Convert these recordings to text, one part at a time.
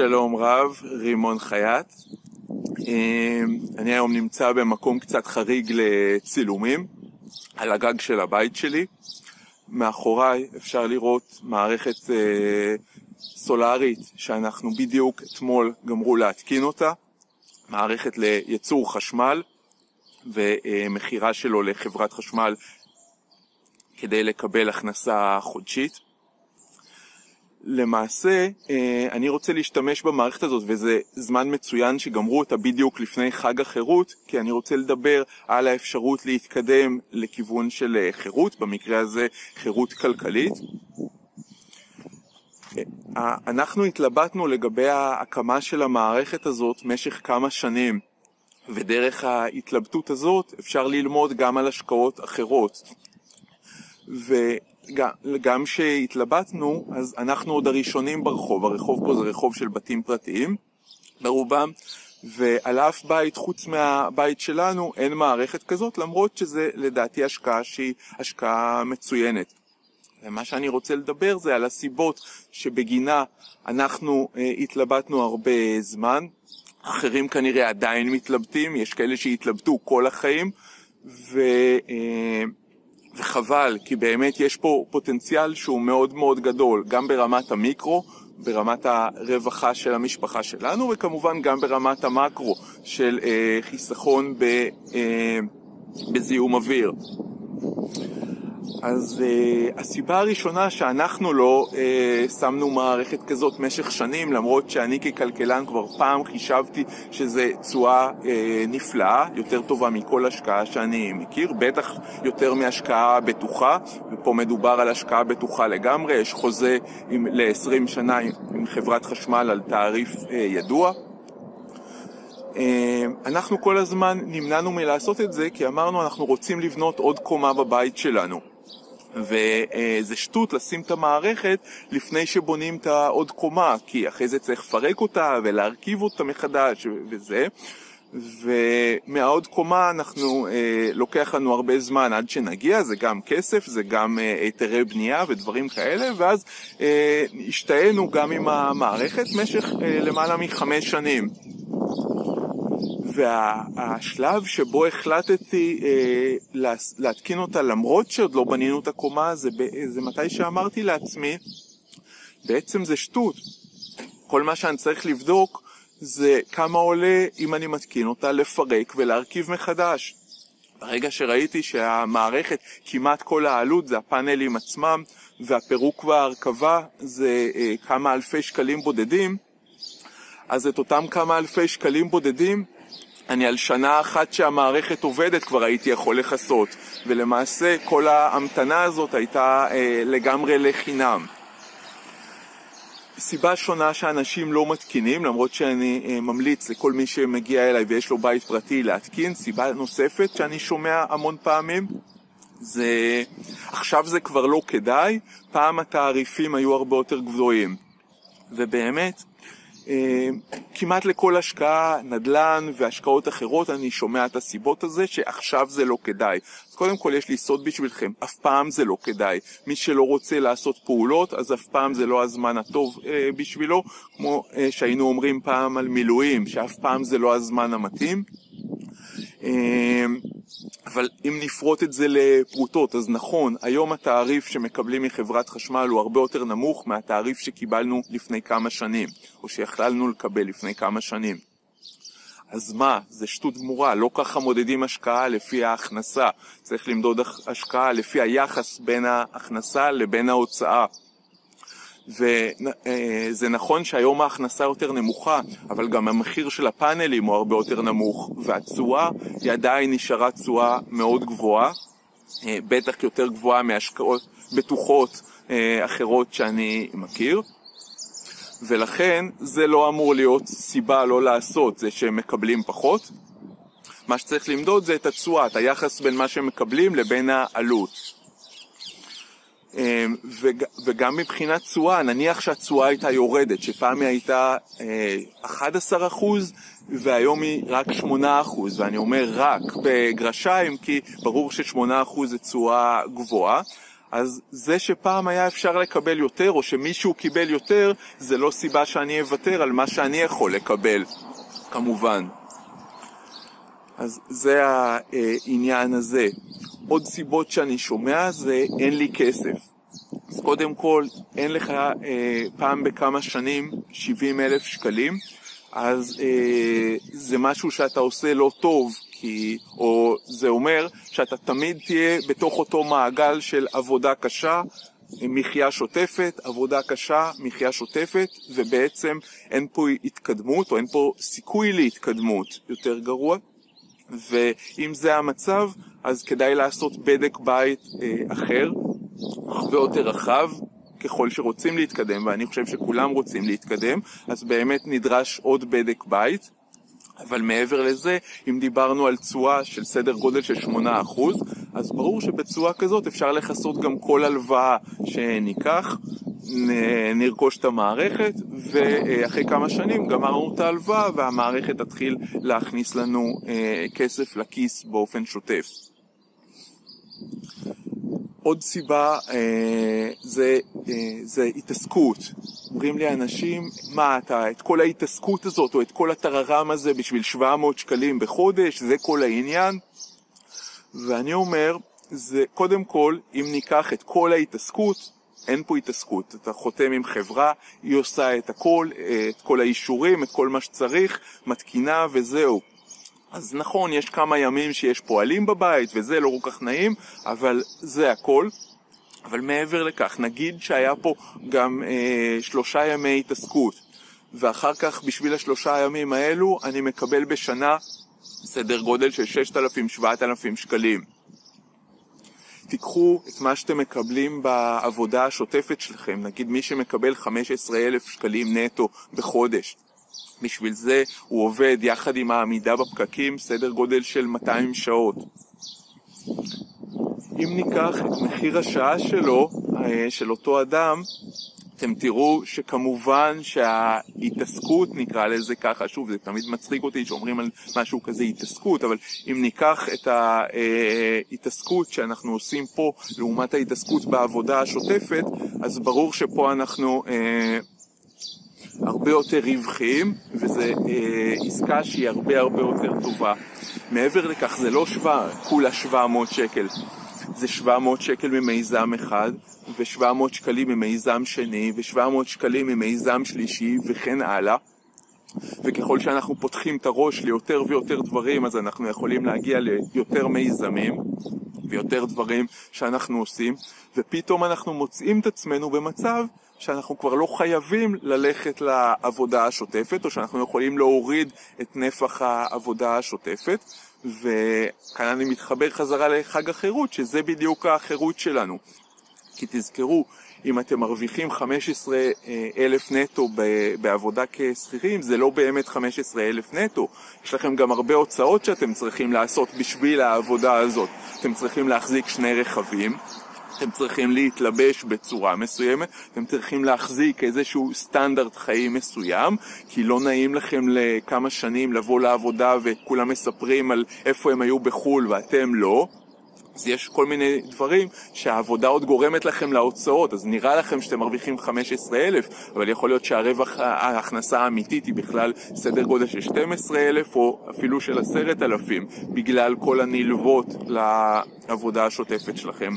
שלום רב, רימון חייט. אמ, אני היום נמצא במקום קצת חריג לצילומים, על הגג של הבית שלי. מאחוריי אפשר לראות מערכת אה, סולארית שאנחנו בדיוק אתמול גמרו להתקין אותה, מערכת לייצור חשמל ומכירה שלו לחברת חשמל כדי לקבל הכנסה חודשית. למעשה, אה, אני רוצה להשתמש במערכת הזאת, וזה זמן מצוין שגמרו אותה בדיוק לפני חג החירות, כי אני רוצה לדבר על האפשרות להתקדם לכיוון של אה, חירות, במקרה הזה חירות כלכלית. אה, אנחנו התלבטנו לגבי ההקמה של המערכת הזאת משך כמה שנים, ודרך ההתלבטות הזאת אפשר ללמוד גם על השקעות אחרות. וגם כשהתלבטנו, אז אנחנו עוד הראשונים ברחוב, הרחוב פה זה רחוב של בתים פרטיים, ברובם, ועל אף בית חוץ מהבית שלנו אין מערכת כזאת, למרות שזה לדעתי השקעה שהיא השקעה מצוינת. ומה שאני רוצה לדבר זה על הסיבות שבגינה אנחנו אה, התלבטנו הרבה זמן, אחרים כנראה עדיין מתלבטים, יש כאלה שהתלבטו כל החיים, ו... אה, וחבל, כי באמת יש פה פוטנציאל שהוא מאוד מאוד גדול, גם ברמת המיקרו, ברמת הרווחה של המשפחה שלנו, וכמובן גם ברמת המקרו של אה, חיסכון ב, אה, בזיהום אוויר. אז uh, הסיבה הראשונה שאנחנו לא uh, שמנו מערכת כזאת משך שנים, למרות שאני ככלכלן כבר פעם חישבתי שזו תשואה uh, נפלאה, יותר טובה מכל השקעה שאני מכיר, בטח יותר מהשקעה בטוחה, ופה מדובר על השקעה בטוחה לגמרי, יש חוזה ל-20 שנה עם, עם חברת חשמל על תעריף uh, ידוע. אנחנו כל הזמן נמנענו מלעשות את זה כי אמרנו אנחנו רוצים לבנות עוד קומה בבית שלנו. וזה שטות לשים את המערכת לפני שבונים את העוד קומה, כי אחרי זה צריך לפרק אותה ולהרכיב אותה מחדש וזה. ומהעוד קומה אנחנו, אה, לוקח לנו הרבה זמן עד שנגיע, זה גם כסף, זה גם אה, היתרי בנייה ודברים כאלה, ואז אה, השתהינו גם עם המערכת במשך אה, למעלה מחמש שנים. והשלב שבו החלטתי אה, להתקין אותה למרות שעוד לא בנינו את הקומה זה, זה מתי שאמרתי לעצמי בעצם זה שטות. כל מה שאני צריך לבדוק זה כמה עולה אם אני מתקין אותה לפרק ולהרכיב מחדש. ברגע שראיתי שהמערכת כמעט כל העלות זה הפאנלים עצמם והפירוק וההרכבה זה אה, כמה אלפי שקלים בודדים אז את אותם כמה אלפי שקלים בודדים אני על שנה אחת שהמערכת עובדת כבר הייתי יכול לכסות, ולמעשה כל ההמתנה הזאת הייתה אה, לגמרי לחינם. סיבה שונה שאנשים לא מתקינים, למרות שאני אה, ממליץ לכל מי שמגיע אליי ויש לו בית פרטי להתקין, סיבה נוספת שאני שומע המון פעמים, זה עכשיו זה כבר לא כדאי, פעם התעריפים היו הרבה יותר גבוהים. ובאמת, כמעט לכל השקעה, נדל"ן והשקעות אחרות, אני שומע את הסיבות הזה שעכשיו זה לא כדאי. אז קודם כל יש לי סוד בשבילכם, אף פעם זה לא כדאי. מי שלא רוצה לעשות פעולות, אז אף פעם זה לא הזמן הטוב אה, בשבילו, כמו אה, שהיינו אומרים פעם על מילואים, שאף פעם זה לא הזמן המתאים. אה, אבל אם נפרוט את זה לפרוטות, אז נכון, היום התעריף שמקבלים מחברת חשמל הוא הרבה יותר נמוך מהתעריף שקיבלנו לפני כמה שנים, או שיכללנו לקבל לפני כמה שנים. אז מה, זה שטות גמורה, לא ככה מודדים השקעה לפי ההכנסה, צריך למדוד השקעה לפי היחס בין ההכנסה לבין ההוצאה. וזה נכון שהיום ההכנסה יותר נמוכה, אבל גם המחיר של הפאנלים הוא הרבה יותר נמוך, והתשואה היא עדיין נשארה תשואה מאוד גבוהה, אה, בטח יותר גבוהה מהשקעות בטוחות אה, אחרות שאני מכיר. ולכן זה לא אמור להיות סיבה לא לעשות, זה שהם מקבלים פחות. מה שצריך למדוד זה את התשואה, את היחס בין מה שהם מקבלים לבין העלות. אמ, וגם מבחינת תשואה, נניח שהתשואה הייתה יורדת, שפעם היא הייתה 11 אה, אחוז והיום היא רק 8 אחוז, ואני אומר רק בגרשיים כי ברור ש-8 אחוז זה תשואה גבוהה, אז זה שפעם היה אפשר לקבל יותר, או שמישהו קיבל יותר, זה לא סיבה שאני אוותר על מה שאני יכול לקבל, כמובן. אז זה העניין הזה. עוד סיבות שאני שומע זה אין לי כסף. אז קודם כל, אין לך אה, פעם בכמה שנים 70 אלף שקלים, אז אה, זה משהו שאתה עושה לא טוב, כי, או זה אומר שאתה תמיד תהיה בתוך אותו מעגל של עבודה קשה, מחיה שוטפת, עבודה קשה, מחיה שוטפת, ובעצם אין פה התקדמות, או אין פה סיכוי להתקדמות יותר גרוע. ואם זה המצב, אז כדאי לעשות בדק בית אה, אחר, הרבה יותר רחב, ככל שרוצים להתקדם, ואני חושב שכולם רוצים להתקדם, אז באמת נדרש עוד בדק בית. אבל מעבר לזה, אם דיברנו על תשואה של סדר גודל של 8%, אז ברור שבתשואה כזאת אפשר לכסות גם כל הלוואה שניקח, נרכוש את המערכת, ואחרי כמה שנים גמרנו את ההלוואה והמערכת תתחיל להכניס לנו אה, כסף לכיס באופן שוטף. עוד סיבה אה, זה, אה, זה התעסקות. אומרים לי אנשים, מה אתה, את כל ההתעסקות הזאת או את כל הטררם הזה בשביל 700 שקלים בחודש, זה כל העניין? ואני אומר, זה קודם כל, אם ניקח את כל ההתעסקות, אין פה התעסקות. אתה חותם עם חברה, היא עושה את הכל, את כל האישורים, את כל מה שצריך, מתקינה וזהו. אז נכון, יש כמה ימים שיש פועלים בבית וזה לא כל כך נעים, אבל זה הכל. אבל מעבר לכך, נגיד שהיה פה גם אה, שלושה ימי התעסקות, ואחר כך בשביל השלושה הימים האלו אני מקבל בשנה סדר גודל של 6,000-7,000 שקלים. תיקחו את מה שאתם מקבלים בעבודה השוטפת שלכם, נגיד מי שמקבל 15,000 שקלים נטו בחודש, בשביל זה הוא עובד יחד עם העמידה בפקקים סדר גודל של 200 שעות. אם ניקח את מחיר השעה שלו, אה, של אותו אדם, אתם תראו שכמובן שההתעסקות, נקרא לזה ככה, שוב, זה תמיד מצחיק אותי שאומרים על משהו כזה התעסקות, אבל אם ניקח את ההתעסקות שאנחנו עושים פה לעומת ההתעסקות בעבודה השוטפת, אז ברור שפה אנחנו אה, הרבה יותר רווחיים, וזו אה, עסקה שהיא הרבה הרבה יותר טובה. מעבר לכך, זה לא שווה, כולה 700 שקל. זה 700 שקל ממיזם אחד, ו-700 שקלים ממיזם שני, ו-700 שקלים ממיזם שלישי, וכן הלאה. וככל שאנחנו פותחים את הראש ליותר ויותר דברים, אז אנחנו יכולים להגיע ליותר מיזמים ויותר דברים שאנחנו עושים, ופתאום אנחנו מוצאים את עצמנו במצב שאנחנו כבר לא חייבים ללכת לעבודה השוטפת, או שאנחנו יכולים להוריד את נפח העבודה השוטפת, וכאן אני מתחבר חזרה לחג החירות, שזה בדיוק החירות שלנו. כי תזכרו, אם אתם מרוויחים 15 אלף נטו בעבודה כשכירים, זה לא באמת 15 אלף נטו. יש לכם גם הרבה הוצאות שאתם צריכים לעשות בשביל העבודה הזאת. אתם צריכים להחזיק שני רכבים, אתם צריכים להתלבש בצורה מסוימת, אתם צריכים להחזיק איזשהו סטנדרט חיים מסוים, כי לא נעים לכם לכמה שנים לבוא לעבודה וכולם מספרים על איפה הם היו בחו"ל ואתם לא. אז יש כל מיני דברים שהעבודה עוד גורמת לכם להוצאות, אז נראה לכם שאתם מרוויחים 15,000, אבל יכול להיות שהרווח, ההכנסה האמיתית היא בכלל סדר גודל של 12,000 או אפילו של 10,000, בגלל כל הנלוות לעבודה השוטפת שלכם.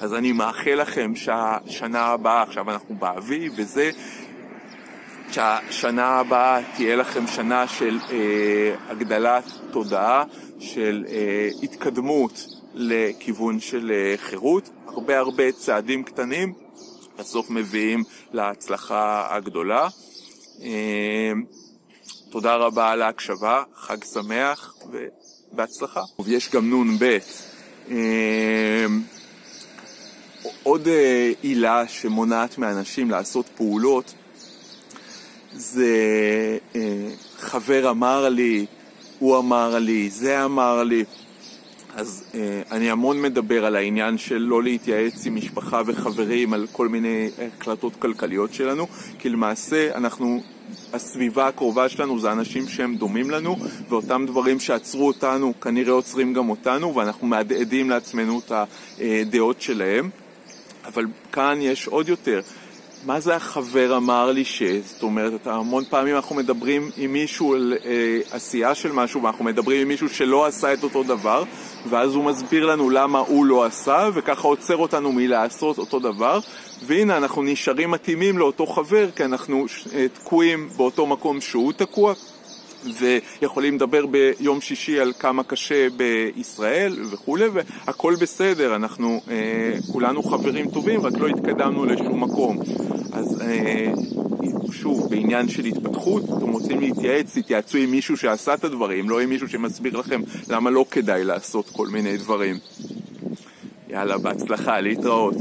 אז אני מאחל לכם שהשנה הבאה, עכשיו אנחנו באביב וזה, שהשנה הבאה תהיה לכם שנה של אה, הגדלת תודעה, של אה, התקדמות לכיוון של אה, חירות, הרבה הרבה צעדים קטנים בסוף מביאים להצלחה הגדולה. אה, תודה רבה על ההקשבה, חג שמח ובהצלחה. יש גם נ"ב. אה, עוד עילה שמונעת מאנשים לעשות פעולות זה חבר אמר לי, הוא אמר לי, זה אמר לי. אז אה, אני המון מדבר על העניין של לא להתייעץ עם משפחה וחברים על כל מיני החלטות כלכליות שלנו, כי למעשה אנחנו הסביבה הקרובה שלנו זה אנשים שהם דומים לנו, ואותם דברים שעצרו אותנו כנראה עוצרים גם אותנו, ואנחנו מהדהדים לעצמנו את הדעות שלהם. אבל כאן יש עוד יותר. מה זה החבר אמר לי ש... זאת אומרת, המון פעמים אנחנו מדברים עם מישהו על אה, עשייה של משהו, ואנחנו מדברים עם מישהו שלא עשה את אותו דבר, ואז הוא מסביר לנו למה הוא לא עשה, וככה עוצר אותנו מלעשות אותו דבר, והנה אנחנו נשארים מתאימים לאותו חבר, כי אנחנו אה, תקועים באותו מקום שהוא תקוע. ויכולים לדבר ביום שישי על כמה קשה בישראל וכולי, והכל בסדר, אנחנו אה, כולנו חברים טובים, רק לא התקדמנו לשום מקום. אז אה, שוב, בעניין של התפתחות, אתם רוצים להתייעץ, תתייעצו עם מישהו שעשה את הדברים, לא עם מישהו שמסביר לכם למה לא כדאי לעשות כל מיני דברים. יאללה, בהצלחה, להתראות.